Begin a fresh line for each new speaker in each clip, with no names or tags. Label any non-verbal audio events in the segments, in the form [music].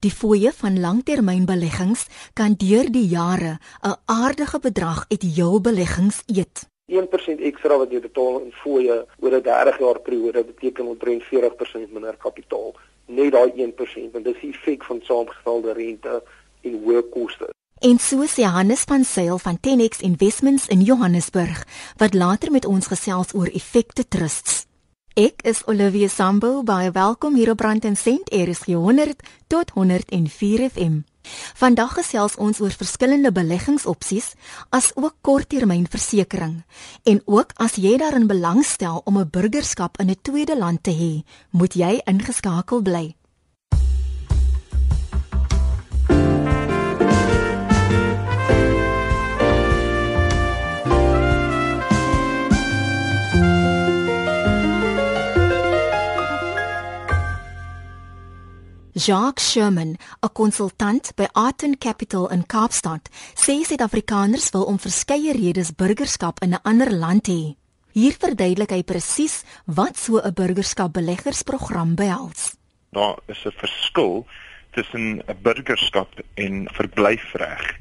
Die fooie van langtermynbeleggings kan deur die jare 'n aardige bedrag uit jou beleggings eet.
1% ekstra wat jy betaal in fooie oor 'n 30 jaar periode beteken omtrent 40% minder kapitaal. Net daai 1% want dis die effek van saamgestelde rente en hoë koste.
En so sê Hannes van Sail van 10X Investments in Johannesburg wat later met ons gesels oor effekte trusts. Ek is Olivia Sambo, baie welkom hier op Brand en Sent RSG 100 tot 104 FM. Vandag gesels ons oor verskillende beleggingsopsies as ook korttermynversekering. En ook as jy daarin belangstel om 'n burgerskap in 'n tweede land te hê, moet jy ingeskakel bly. Jacques Sherman, 'n konsultant by Arton Capital in Kaapstad, sê Suid-Afrikaners wil om verskeie redes burgerskap in 'n ander land hê. Hier verduidelik hy presies wat so 'n burgerskap beleggersprogram behels.
Daar is 'n verskil tussen 'n burgerskap en verblyfreg.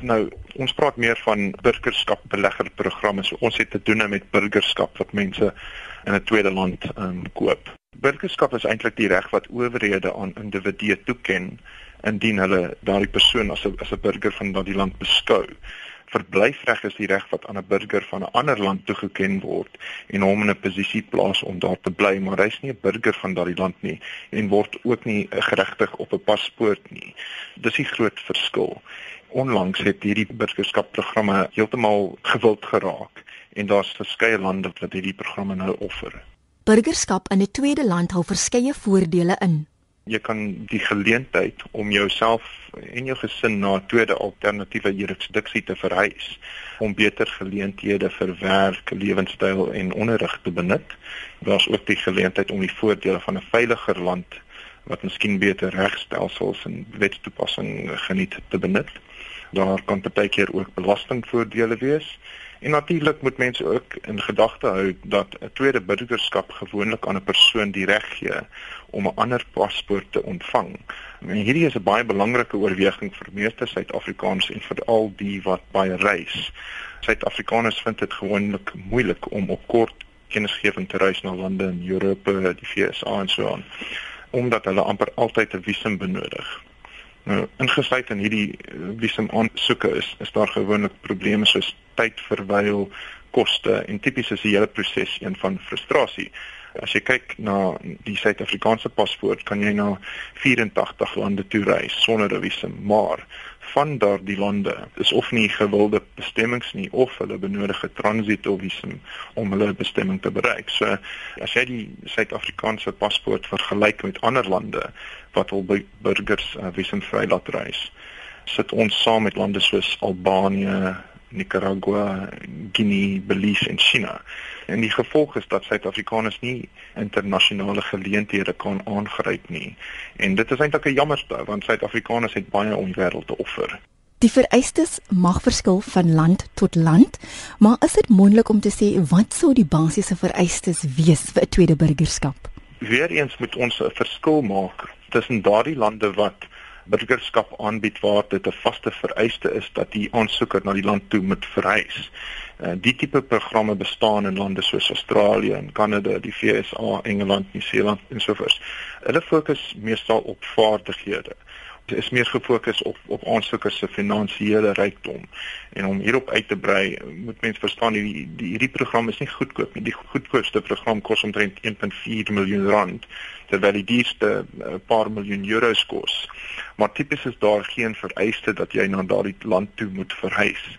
Nou, ons praat meer van burgerskap beleggerprogramme. So ons het te doen met burgerskap wat mense in 'n tweede land um, koop. Burgerskap is eintlik die reg wat owerhede aan individue toeken indien hulle daardie persoon as 'n as 'n burger van daardie land beskou. Verblyfreg is die reg wat aan 'n burger van 'n ander land toegeken word en hom in 'n posisie plaas om daar te bly, maar hy's nie 'n burger van daardie land nie en word ook nie geregtig op 'n paspoort nie. Dis die groot verskil. Onlangs het hierdie burgerskapprogramme heeltemal gewild geraak en daar's verskeie lande wat hierdie programme nou offer.
Burgerskap in 'n tweede land hou verskeie voordele in.
Jy kan die geleentheid om jouself en jou gesin na 'n tweede alternatiewe jurisdiksie te verhuis om beter geleenthede vir werk, lewenstyl en onderrig te benut. Daar's ook die geleentheid om die voordele van 'n veiliger land wat miskien beter regstelsels en wetstoepassing geniet te benut. Daar kan partykeer ook belastingvoordele wees En natuurlik moet mense ook in gedagte hou dat 'n tweede burgerskap gewoonlik aan 'n persoon die reg gee om 'n ander paspoort te ontvang. En hierdie is 'n baie belangrike oorweging vir meeste Suid-Afrikaners en veral die wat baie reis. Suid-Afrikaners vind dit gewoonlik moeilik om op kort kennisgewing te reis na lande in Europa, die VSA en so aan, omdat hulle amper altyd 'n visum benodig. Nou, ingesluit in hierdie visum aansoeke is is daar gewoonlik probleme soos tyd verwyl, koste en tipies is die hele proses een van frustrasie. As jy kyk na die Suid-Afrikaanse paspoort, kan jy na 84 lande toe reis sonder 'n visum, maar van daardie lande is of nie gewilde bestemmings nie of hulle benodig 'n transit of visum om hulle bestemming te bereik. So as jy die Suid-Afrikaanse paspoort vergelyk met ander lande wat al burgers uh, visumvry laat reis, sit ons saam met lande soos Albanië, Nicaragua, Guinea, Belize en China. En die gevolg is dat Suid-Afrikaners nie internasionale geleenthede kan aangryp nie. En dit is eintlik 'n jammerste want Suid-Afrikaners het baie om die wêreld te offer.
Die vereistes mag verskil van land tot land, maar is dit moontlik om te sê wat sou die basiese vereistes wees vir 'n tweede burgerskap?
Weereens moet ons 'n verskil maak tussen daardie lande wat burgerskap aanbied waar dit 'n vaste vereiste is dat die aansoeker na die land toe moet verhuis. Uh, die tipe programme bestaan in lande soos Australië en Kanada, die VSA, Engeland, Nieu-Seeland en so voort. Hulle fokus meestal op vaardighede is meer gefokus op op aansoekers se finansiële rykdom. En om hierop uit te brei moet mens verstaan die, die hierdie program is nie goedkoop nie. Die goedkoopste program kos omtrent 1.4 miljoen rand terwyl die duurste 'n uh, paar miljoen euros kos. Maar tipies is daar geen vereiste dat jy na daardie land toe moet verhuis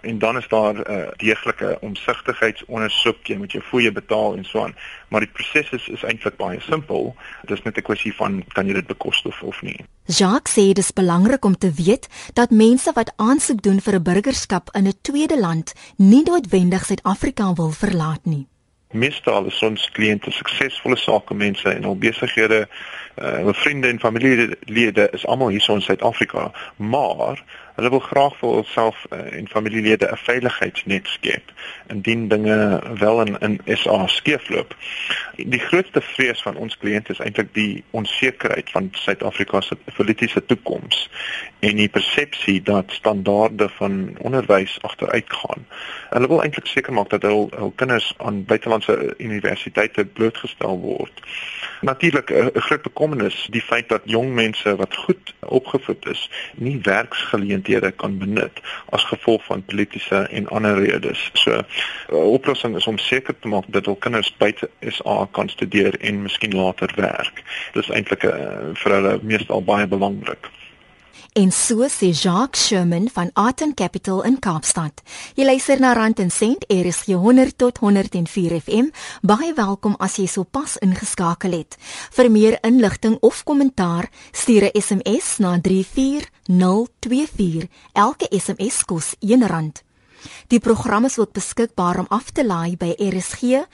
en dan is daar 'n uh, deeglike omsigtigheidsondersoek. Jy moet jou fooie betaal en so aan. Maar die proses is, is eintlik baie simpel. Dit is net 'n kwessie van kan jy dit bekostig of nie.
Jacques sê dit is belangrik om te weet dat mense wat aansoek doen vir 'n burgerskap in 'n tweede land nie noodwendig Suid-Afrika wil verlaat nie.
Meestal is ons kliënte suksesvolle sakemense en al besighede uh, vriende en familielede is almal hier so in Suid-Afrika, maar hulle wil graag vir hulself uh, en familielede 'n veiligheidsnet skep indien dinge wel in in SA skeefloop. Die grootste vrees van ons kliënte is eintlik die onsekerheid van Suid-Afrika se politieke toekoms en die persepsie dat standaarde van onderwys agteruit gaan. Hulle wil eintlik seker maak dat hul hul kinders aan buitelandse universiteite blootgestel word. Natuurlik 'n groot bekommernis die feit dat jong mense wat goed opgevoed is, nie werksgeleenthede kan benut as gevolg van politieke en ander redes. So 'n oplossing is om seker te maak dat hul kinders buite SA kan studeer en miskien later werk. Dit is eintlik uh, vir hulle meestal baie belangrik.
En so sê Jacques Sherman van Aten Capital in Kaapstad. Jy luister na Rand en Sent RSG 100 tot 104 FM. Baie welkom as jy sopas ingeskakel het. Vir meer inligting of kommentaar, stuur 'n SMS na 34024. Elke SMS kos R1. Die program is ook beskikbaar om af te laai by rsg.co.za.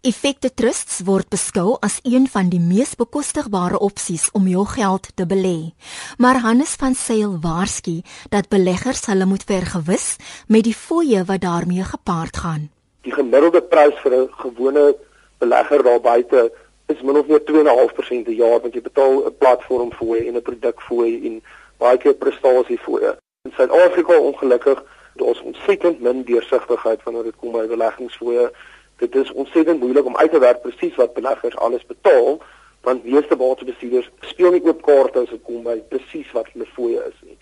Effekte trusts word beskou as een van die mees bekostigbare opsies om jou geld te belê. Maar Hannes van Sail waarsku dat beleggers hulle moet vergewis met die fooie wat daarmee gepaard gaan.
Die gemiddelde prys vir 'n gewone belegger daar buite is min of meer 2.5% per jaar wat jy betaal 'n platform fooi en 'n produk fooi en baie keer prestasie fooie. In Suid-Afrika ongelukkig daar's ontsettend min deursigtigheid wanneer dit kom by beleggingsfooie dit is ontsettend moeilik om uit te werk presies wat beleggers alles betaal want meeste batebestuurders speel nie oop kaarte as dit kom by presies wat hulle fooie is nie.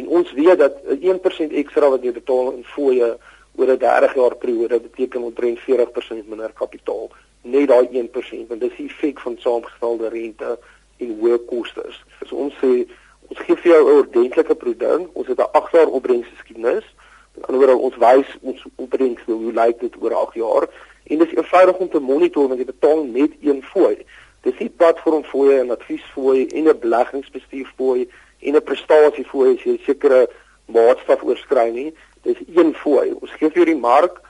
En ons weet dat 1% ekstra wat jy betaal in fooie oor 'n 30 jaar periode beteken omtrent 40% minder kapitaal. Net daai 1% want dis die effek van saamgestelde rente en hoë kostes. So ons sê ons gee vir jou 'n ordentlike produk. Ons het 'n 8 jaar opbrengsgeskiedenis anderswoorde ons wys ons opbrengs hoe lyk dit oor 8 jaar en dit is eenvoudig om te monitor want jy betaal net een fooi. Dis nie platform fooi en advies fooi en 'n beleggingsbestuur fooi en 'n prestasie fooi as jy sekere maatstaf oorskry nie. Dis een fooi. Ons gee vir die mark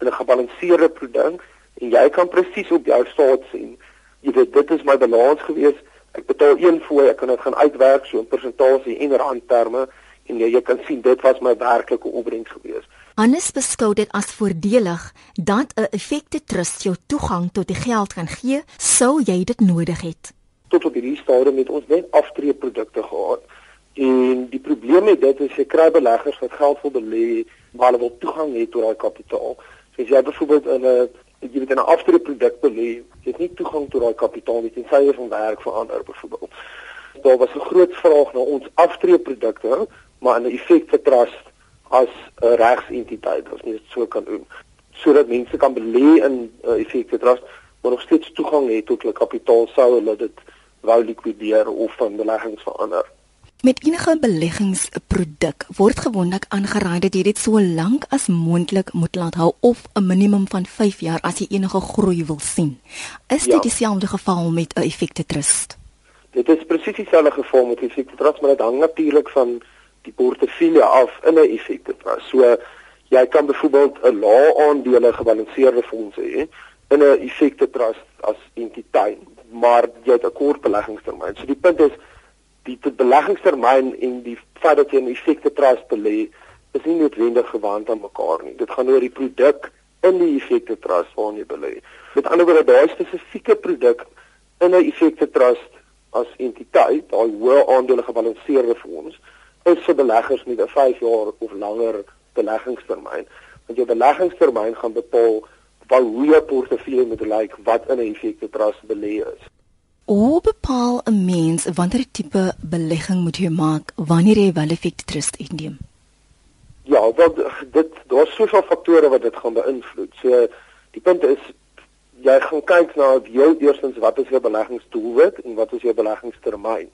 'n gebalanseerde produk en jy kan presies op jou staat sien. Jy weet dit is my balans gewees. Ek betaal een fooi, ek kan dit gaan uitwerk so in persentasie en randterme en jy, jy kan sien dit was my werklike opbrengs gewees.
Hannes beskou dit as voordelig dat 'n effekte trust jou toegang tot die geld kan gee sou jy dit nodig het.
Tot op hierdie stadium het ons net aftreeprodukte gehad en die probleem met dit is jy kry beleggers wat geld wil belê maar hulle wil toegang hê tot daai kapitaal. So as jy byvoorbeeld in 'n jy het 'n aftreeproduk belê, jy het nie toegang tot daai kapitaal nie tensy jy van werk verander byvoorbeeld. Daar was 'n groot vraag na ons aftreeprodukte maar 'n effekte trust as 'n regsentiteit as mens dit so kan noem sodat mense kan belê in 'n uh, effekte trust maar nog steeds toegang het tot hulle kapitaal sou hulle dit wou likwideer of van beleggings verander.
Met enige beleggingsproduk word gewoonlik aangeraai dat jy dit so lank as moontlik moet laat hou of 'n minimum van 5 jaar as jy enige groei wil sien. Is dit ja. dieselfde geval met 'n effekte trust?
Dit is presies dieselfde geval met 'n effekte trust, maar dit hang natuurlik van die portefeulje af in 'n effekte trust. So jy kan byvoorbeeld 'n lae aandele gebalanseerde fonds hê in 'n effekte trust as entiteit, maar jy het 'n kort beleggingstermyn. So die punt is die beleggingstermyn en die feit dat jy 'n effekte trust belê is nie noodwendig gewant aan mekaar nie. Dit gaan oor die produk in die effekte trust waarin jy belê. Met ander woorde, daai spesifieke produk in 'n effekte trust as entiteit, daai hoë aandele gebalanseerde fonds is vir beleggers met 'n 5 jaar of langer beleggingstermyn. Want jou beleggingstermyn gaan bepaal wat hoe jou portefeulje moet lyk wat in 'n effekte trust belê is.
Hoe bepaal 'n mens watter tipe belegging moet jy maak wanneer jy wel effekte trust inneem?
Ja, want dit daar's soveel faktore wat dit gaan beïnvloed. So die punt is jy gaan kyk na jou eerstens wat is jou beleggingsdoelwit en wat is jou beleggingstermyn.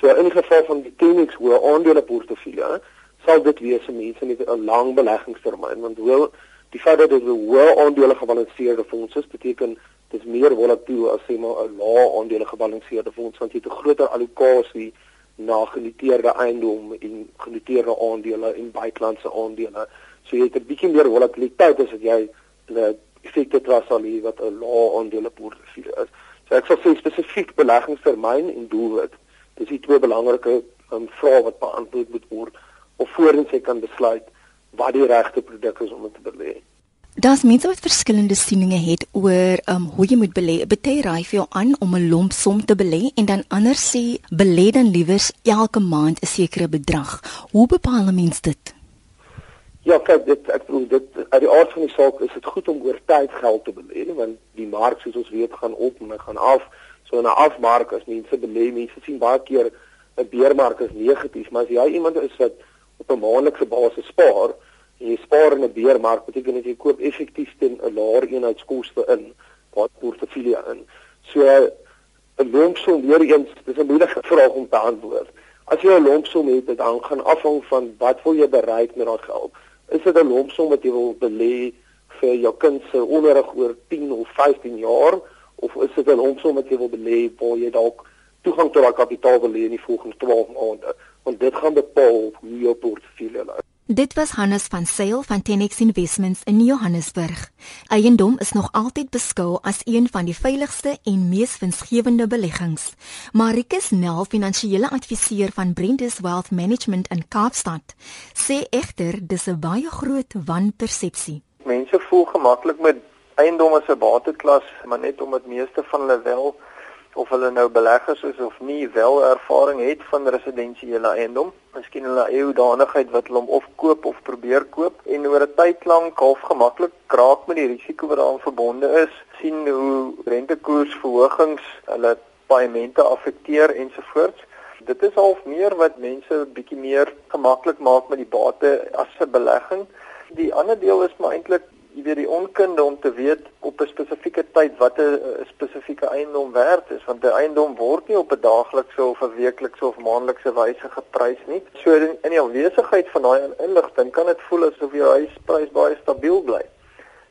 So in geval van die Tenix hoë aandele portefeulje, sal dit wees vir mense met 'n lang beleggingstermyn want hoewel die feit dat dit 'n hoë aandele gebalanseerde fonds is, beteken dit is meer volatiel as sê maar 'n lae aandele gebalanseerde fonds want jy het 'n groter allocasie na genoteerde eiendom en genoteerde aandele en buitelandse aandele. So jy het 'n bietjie meer volatiliteit as wat jy 'n effekte trust sal hê wat 'n lae aandele portefeulje is. So ek sal sê spesifiek beleggingstermyn en doelwit. Dis die twee belangrike um, vrae wat beantwoord moet word of voordat jy kan besluit wat die regte produk is om te belê.
Das mense wat verskillende sieninge het oor um, hoe jy moet belê. Party raai vir jou aan om 'n lomp som te belê en dan ander sê belê dan liewers elke maand 'n sekere bedrag. Hoe bepaal 'n mens dit?
Ja, kyk, dit ek bedoel dit uit die aard van die saak is dit goed om oor tyd geld te belê want die mark soos ons weet gaan op en gaan af. So in 'n afmark as mense belê, mense sien baie keer 'n beermark is negatief, maar as jy iemand is wat op 'n maandelikse basis spaar, en jy spaar in 'n beermark, beteken dit jy koop effektief teen 'n laer eenheidskoste in wat portefeulje in. So 'n lompsom weer eens, dis 'n moeilike [laughs] vraag om te antwoord. As jy 'n lompsom het, dan gaan afhang van wat wil jy bereik met daai geld. Is dit 'n lompsom wat jy wil belê vir jou kind se onderrig oor 10 of 15 jaar of is dit 'n lompsom wat jy wil belê waar jy dalk toegang tot daai kapitaal wil hê in die volgende 12 maande? Want dit gaan bepaal hoe jou portefeulje lyk.
Dit was Hannes van Sail van Tenex Investments in Johannesburg. Eiendom is nog altyd beskou as een van die veiligste en mees winsgewende beleggings. Maricus Nel, finansiële adviseur van Brentus Wealth Management in Kaapstad, sê egter dis 'n baie groot wanpersepsie.
Mense voel gemaklik met eiendom as 'n bateklas, maar net omdat meeste van hulle wel of hulle nou beleggers is of nie wel ervaring het van residensiële eiendom. Miskien hulle eie hoedanigheid wat hulle hom of koop of probeer koop en oor 'n tyd lank half gemaklik kraak met die risiko wat daaraan verbonde is, sien hoe rentekoersverhogings hulle paemente affekteer ensovoorts. Dit is half meer wat mense bietjie meer gemaklik maak met die bate as 'n belegging. Die ander deel is maar eintlik jy weet die onkunde om te weet op 'n spesifieke tyd wat 'n spesifieke eiendom werd is want 'n eiendom word nie op 'n daaglikse of 'n weeklikse of maandelikse wyse geprys nie. So in, in die aanwesigheid van daai inligting kan dit voel asof jou huisprys baie stabiel bly.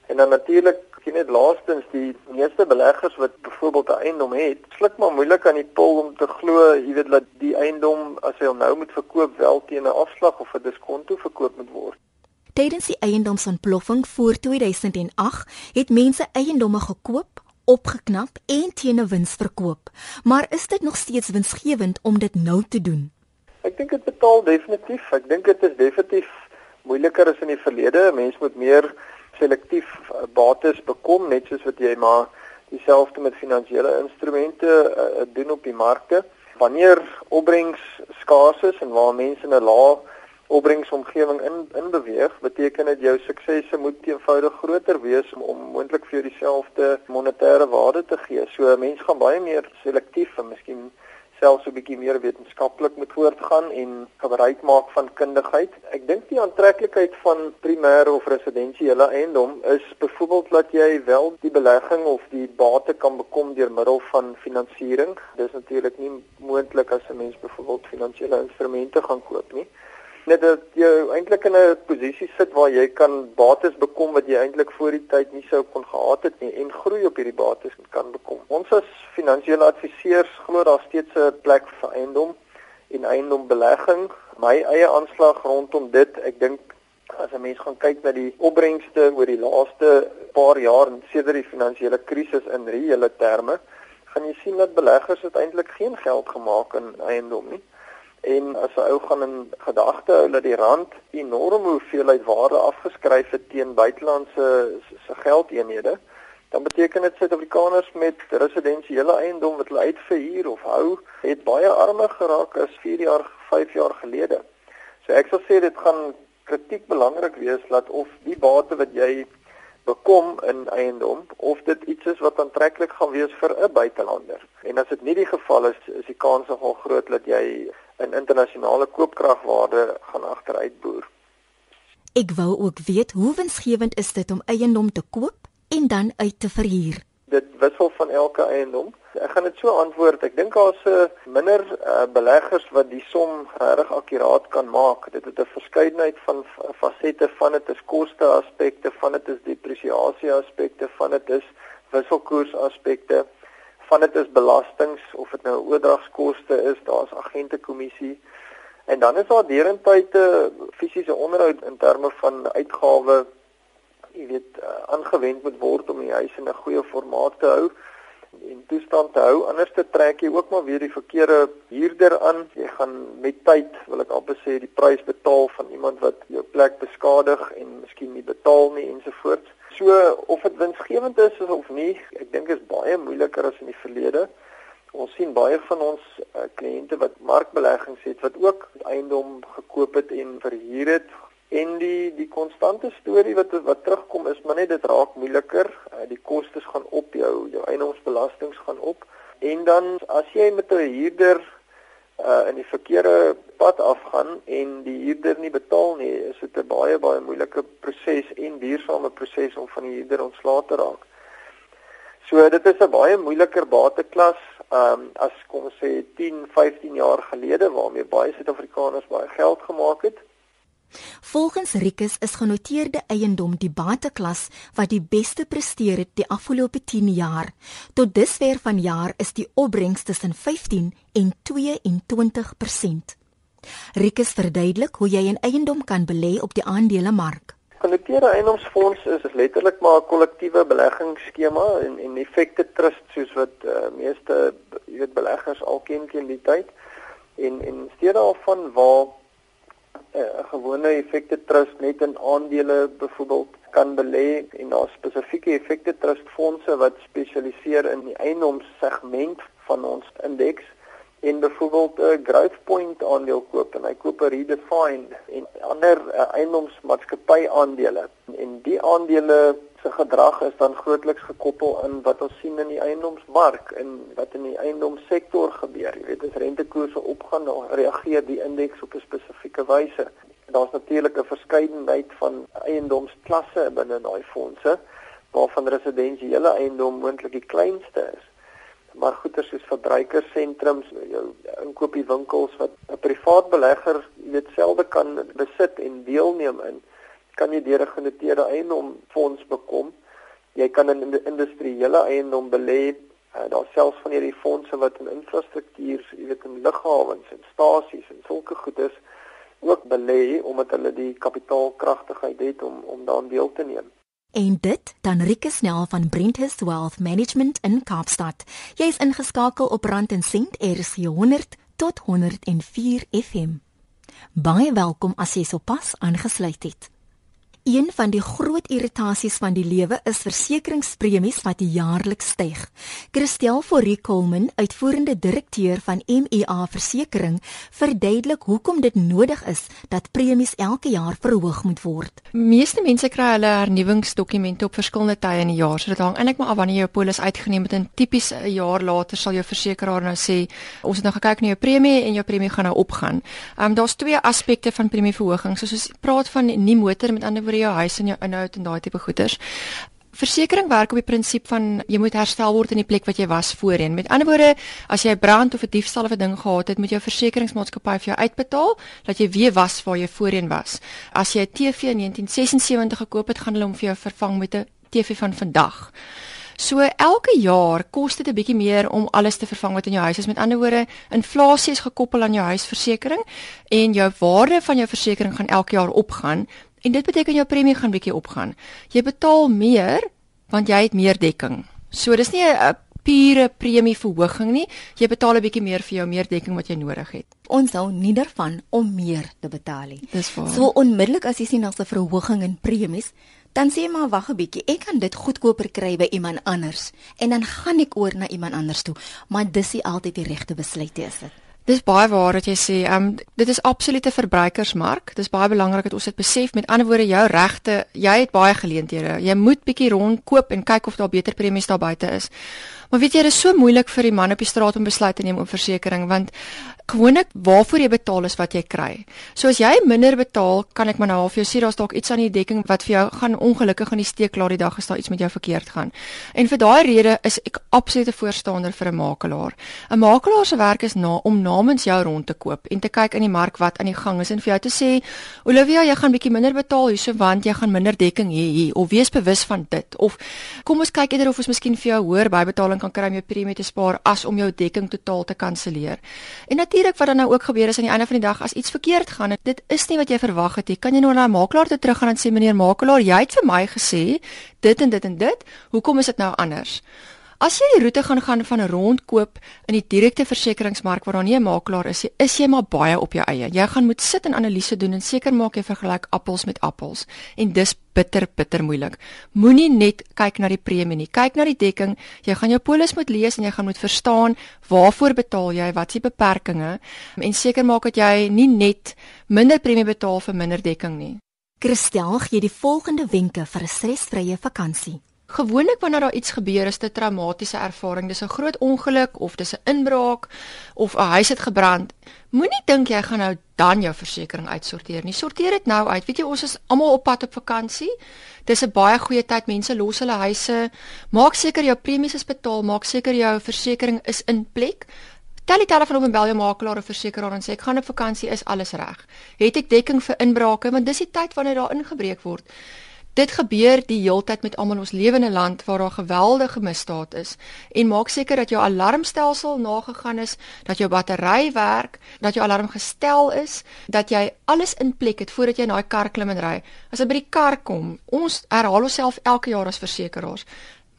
En dan natuurlik sien net laastens die meeste beleggers wat byvoorbeeld 'n eiendom het, sluk maar moeilik aan die pil om te glo, jy weet dat die eiendom as hy hom nou moet verkoop wel teen 'n afslag of 'n diskonto verkoop moet word.
Tydens die eiendomsontploffing voor 2008 het mense eiendomme gekoop, opgeknap en teen 'n wins verkoop. Maar is dit nog steeds winsgewend om dit nou te doen?
Ek dink dit betaal definitief. Ek dink dit is definitief moeiliker as in die verlede. Mense moet meer selektief eh, bates bekom net soos wat jy maar dieselfde met finansiële instrumente uh, doen op die markte. Wanneer opbrengs skaars is en waar mense in 'n lae opbrengsomgewing in in beweeg, beteken dit jou suksese moet eenvoudig groter wees om, om moontlik vir dieselfde monetêre waarde te gee. So 'n mens gaan baie meer selektief en miskien selfs 'n bietjie meer wetenskaplik moet voortgaan en gebruik maak van kundigheid. Ek dink die aantreklikheid van primêre of residensiële eiendom is byvoorbeeld dat jy wel die belegging of die bate kan bekom deur middel van finansiering. Dis natuurlik nie moontlik as 'n mens byvoorbeeld finansiële instrumente gaan koop nie net dat jy eintlik in 'n posisie sit waar jy kan bates bekom wat jy eintlik voor die tyd nie sou kon gehad het nie en groei op hierdie bates kan bekom. Ons as finansiële adviseurs glo daar steeds 'n plek vir eiendom en eiendombelegging. My eie aanslag rondom dit, ek dink as 'n mens gaan kyk na die opbrengste oor die laaste paar jaar en sedert die finansiële krisis in reële terme, gaan jy sien dat beleggers eintlik geen geld gemaak in eiendom nie en as 'n ou gaan in gedagte hou dat die rand enorm hoeveelheid waarde afgeskryf het teen buitelandse se geldeenhede dan beteken dit Suid-Afrikaners met residensiële eiendom wat hulle uitverhuur of hou het baie armer geraak as 4 jaar 5 jaar gelede. So ek sal sê dit gaan kritiek belangrik wees dat of die bate wat jy bekom in eiendom of dit iets is wat aantreklik gaan wees vir 'n buitelander. En as dit nie die geval is, is die kans nogal groot dat jy in internasionale koopkragwaarde gaan agteruit boer.
Ek wou ook weet hoe winsgewend is dit om eiendom te koop en dan uit te verhuur?
Dit wissel van elke eiendom. Ek gaan dit so antwoord. Ek dink daar's 'n uh, minder uh, beleggers wat die som reg akkuraat kan maak. Dit het 'n verskeidenheid van fasette van dit is koste aspekte, van dit is depresiasie aspekte, van dit is wisselkoers aspekte van dit is belastings of dit nou oordragskoste is, daar's agentekommissie. En dan is daar derentyd 'n fisiese onderhoud in terme van uitgawe jy weet uh, aangewend moet word om die huis in 'n goeie formaat te hou en toestand te hou. Anders te trek jy ook maar weer die verkeerde huurder aan. Jy gaan met tyd, wil ek amper sê, die prys betaal van iemand wat jou plek beskadig en miskien nie betaal nie ensovoorts. So of dit winsgewend is of nie, ek dink is baie moeiliker as in die verlede. Ons sien baie van ons uh, kliënte wat markbeleggings het wat ook eiendom gekoop het en verhuur het en die die konstante storie wat wat terugkom is maar net dit raak moeiliker. Uh, die kostes gaan op jou jou eiendomsbelastings gaan op en dan as jy met 'n huurder uh in die verkeerde pad afgaan en die huurder nie betaal nie, is dit 'n baie baie moeilike proses en duursame proses om van die huurder ontslae te raak. So dit is 'n baie moeiliker bateklas um as kom ons sê 10, 15 jaar gelede waarmee baie Suid-Afrikaners baie geld gemaak het.
Volgens Rikus is genoteerde eiendom die bateklas wat die beste presteer het die afgelope 10 jaar. Tot dusver van jaar is die opbrengs tussen 15 en 22%. Rikus verduidelik hoe jy 'n eiendom kan belê op die aandelemark.
Genoteerde eiendomsfonds is letterlik maar 'n kollektiewe beleggingsskema en en effekte trust soos wat uh, meeste jy weet beleggers al ken teen die tyd. En en steede daarvan waar 'n uh, gewone effekte trust net in aandele byvoorbeeld kan belê en daar spesifieke effekte trust fondse wat spesialiseer in die eiendomssegment van ons indeks en byvoorbeeld 'n uh, Growth Point aandeel koop en hy koop 'n Redefine en ander uh, eiendomsmaatskappy aandele. En die aandele se gedrag is dan grootliks gekoppel in wat ons sien in die eiendomsmark en wat in die eiendomssektor gebeur. Jy weet as rentekoerse opgaan, dan reageer die indeks op 'n spesifieke wyse. Daar's natuurlik 'n verskeidenheid van eiendomsklasse binne daai fondse waarvan residensiële eiendom moontlik die kleinste is. Maar goeder soos verbruikersentrums, jou inkopieswinkels wat 'n privaat belegger, jy weet, selfe kan besit en deelneem in kan jy deur 'n genoteerde eiendom fonds bekom. Jy kan in industriële eiendom belê. Uh, daar selfs van hierdie fondse wat in infrastruktuur, jy weet in lughawens en stasies en sulke goed is ook belê omdat hulle die kapitaalkragtigheid het om om daaraan deel te neem.
En dit dan Rieke Snell van Brenthurst Wealth Management in Kaapstad. Jy is ingeskakel op Rand en Sent RC 100 tot 104 FM. Baie welkom as jy sopas aangesluit het. Een van die groot irritasies van die lewe is versekeringspremies wat jaarliks styg. Christel Forrie Coleman, uitvoerende direkteur van MEA Versekering, verduidelik hoekom dit nodig is dat premies elke jaar verhoog moet word.
Meeste mense kry hulle hernuwingsdokumente op verskillende tye in die jaar, so dit hang eintlik maar af wanneer jou polis uitgeneem het en tipies 'n jaar later sal jou versekeraar nou sê, ons het nou gekyk na jou premie en jou premie gaan nou opgaan. Ehm um, daar's twee aspekte van premieverhoging, soos ons praat van nie motor met ander oor jou huis en jou inhoud en daai tipe goeders. Versekering werk op die prinsip van jy moet herstel word in die plek wat jy was voorheen. Met ander woorde, as jy 'n brand of 'n diefstal of 'n ding gehad het, moet jou versekeringsmaatskappy vir jou uitbetaal dat jy weer was waar jy voorheen was. As jy 'n TV in 1976 gekoop het, gaan hulle hom vir jou vervang met 'n TV van vandag. So elke jaar kos dit 'n bietjie meer om alles te vervang wat in jou huis is. Met ander woorde, inflasie is gekoppel aan jou huisversekering en jou waarde van jou versekering gaan elke jaar opgaan En dit beteken jou premie gaan bietjie opgaan. Jy betaal meer want jy het meer dekking. So dis nie 'n pure premieverhoging nie. Jy betaal 'n bietjie meer vir jou meer dekking wat jy nodig het.
Ons hou nie daarvan om meer te betaal nie.
Dis waar.
So onmiddellik as jy sien daar's 'n verhoging in premies, dan sê maar wag 'n bietjie. Ek kan dit goedkoper kry by iemand anders en dan gaan ek oor na iemand anders toe. Maar dis nie altyd die regte besluit nie, is dit?
Dis baie waar wat jy sê. Ehm um, dit is absolute verbruikersmark. Dis baie belangrik dat ons dit besef. Met ander woorde, jou regte, jy het baie geleenthede. Jy moet bietjie rond koop en kyk of daar beter premies daar buite is. Maar weet jy, dit is so moeilik vir die man op die straat om besluit te neem oor versekerings want gewoonlik waarvoor jy betaal is wat jy kry. So as jy minder betaal, kan ek maar nou half jou sê daar's dalk iets aan die dekking wat vir jou gaan ongelukkig in die steek laat die dag as daar iets met jou verkeerd gaan. En vir daai rede is ek absolute voorstander vir 'n makelaar. 'n Makelaar se werk is na om namens jou rond te koop en te kyk in die mark wat aan die gang is en vir jou te sê, Olivia, jy gaan bietjie minder betaal hierso want jy gaan minder dekking hê hier of wees bewus van dit of kom ons kyk eerder of ons miskien vir jou hoër bybetaling kan kry om jou premie te spaar as om jou dekking totaal te kanselleer. En natuurlik wat dan nou ook gebeur is aan die einde van die dag as iets verkeerd gaan, dit is nie wat jy verwag het nie. Kan jy nou na 'n makelaar toe teruggaan en sê meneer makelaar, jy het vir my gesê dit en dit en dit, hoekom is dit nou anders? As jy die roete gaan gaan van 'n rondkoop in die direkte versekeringsmark waar daar nie 'n makelaar is nie, is jy maar baie op jou eie. Jy gaan moet sit en analise doen en seker maak jy vergelyk appels met appels en dis bitter bitter moeilik. Moenie net kyk na die premie nie. Kyk na die dekking. Jy gaan jou polis moet lees en jy gaan moet verstaan waarvoor betaal jy, wat is die beperkings en seker maak dat jy nie net minder premie betaal vir minder dekking nie.
Christel gee die volgende wenke vir 'n stresvrye vakansie.
Gewoonlik wanneer daar iets gebeur is dit 'n traumatiese ervaring. Dis 'n groot ongeluk of dis 'n inbraak of 'n huis het gebrand. Moenie dink jy gaan nou dan jou versekerings uitsorteer nie. Sorteer dit nou uit. Weet jy ons is almal op pad op vakansie. Dis 'n baie goeie tyd. Mense los hulle huise. Maak seker jou premies is betaal. Maak seker jou versekerings is in plek. Tel die telefoon op en bel jou makelaar of versekeraar en sê ek gaan op vakansie, is alles reg? Het ek dekking vir inbrake? Want dis die tyd wanneer daar ingebreek word. Dit gebeur die heeltyd met almal in ons lewende land waar daar geweldige misdaad is en maak seker dat jou alarmstelsel nagegaan is, dat jou battery werk, dat jou alarm gestel is, dat jy alles in plek het voordat jy in daai kar klim en ry. As jy by die kar kom, ons herhaal onsself elke jaar as versekerings.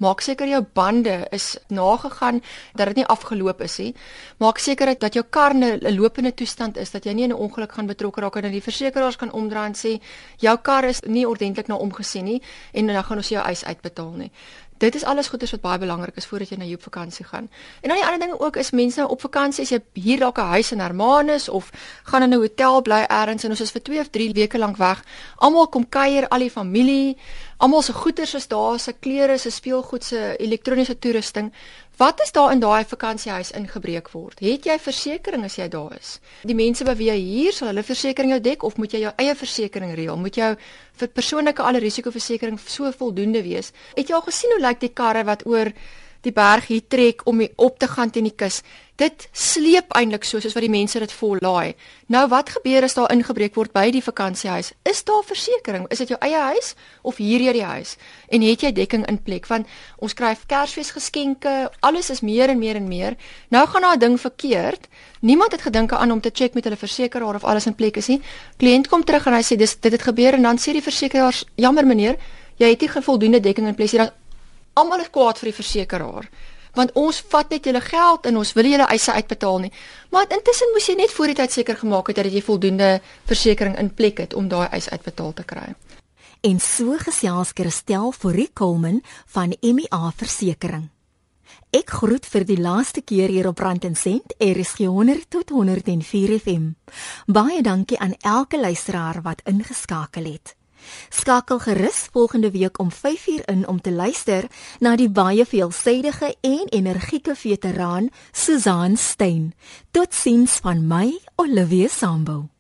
Maak seker jou bande is nagegaan dat dit nie afgeloop is nie. Maak seker dat jou kar 'n lopende toestand is dat jy nie in 'n ongeluk gaan betrokke raak en dat die versekeraars kan omdraai en sê jou kar is nie ordentlik na omgesien nie en dan gaan ons jou eis uitbetaal nie. Dit is alles goeders wat baie belangrik is voordat jy na jou vakansie gaan. En dan die ander ding ook is mense nou op vakansie as jy hier dalk 'n huis in Hermanus of gaan in 'n hotel bly elders en ons is vir 2 of 3 weke lank weg. Almal kom kuier, al die familie, almal se goeders is daar, se klere, se speelgoed, se elektroniese toerusting. Wat is daar in daai vakansiehuis ingebreek word? Het jy versekerings as jy daar is? Die mense by wie jy hier sal hulle versekerings jou dek of moet jy jou eie versekerings reël? Moet jou vir persoonlike alle risikoversekering so voldoende wees? Het jy al gesien hoe lyk die karre wat oor die berg hier trek om op te gaan teen die kus. Dit sleep eintlik so soos wat die mense dit vol laai. Nou wat gebeur as daar ingebreek word by die vakansiehuis? Is daar versekerings? Is dit jou eie huis of hier hier die huis? En het jy dekking in plek? Want ons skryf Kersfeesgeskenke, alles is meer en meer en meer. Nou gaan daar 'n ding verkeerd. Niemand het gedink aan om te check met hulle versekeraar of alles in plek is nie. Kliënt kom terug en hy sê dis dit het gebeur en dan sê die versekeraar, "Jammer meneer, jy het nie voldoende dekking in plek nie." Dan almal is kwaad vir die versekeraar want ons vat net julle geld en ons wil julle eise uitbetaal nie. Maar intussen moes jy net voor die tyd seker gemaak het dat jy voldoende versekerings in plek het om daai eis uitbetaal te kry.
En so gesels Christel Fourie Coleman van MEA Versekering. Ek groet vir die laaste keer hier op Rand en Sent, RSG 100 tot 104 FM. Baie dankie aan elke luisteraar wat ingeskakel het. Skakel gerus volgende week om 5uur in om te luister na die baie veelsidige en energieke veteraan Susan Stein. Totsiens van my, Olivia Sambul.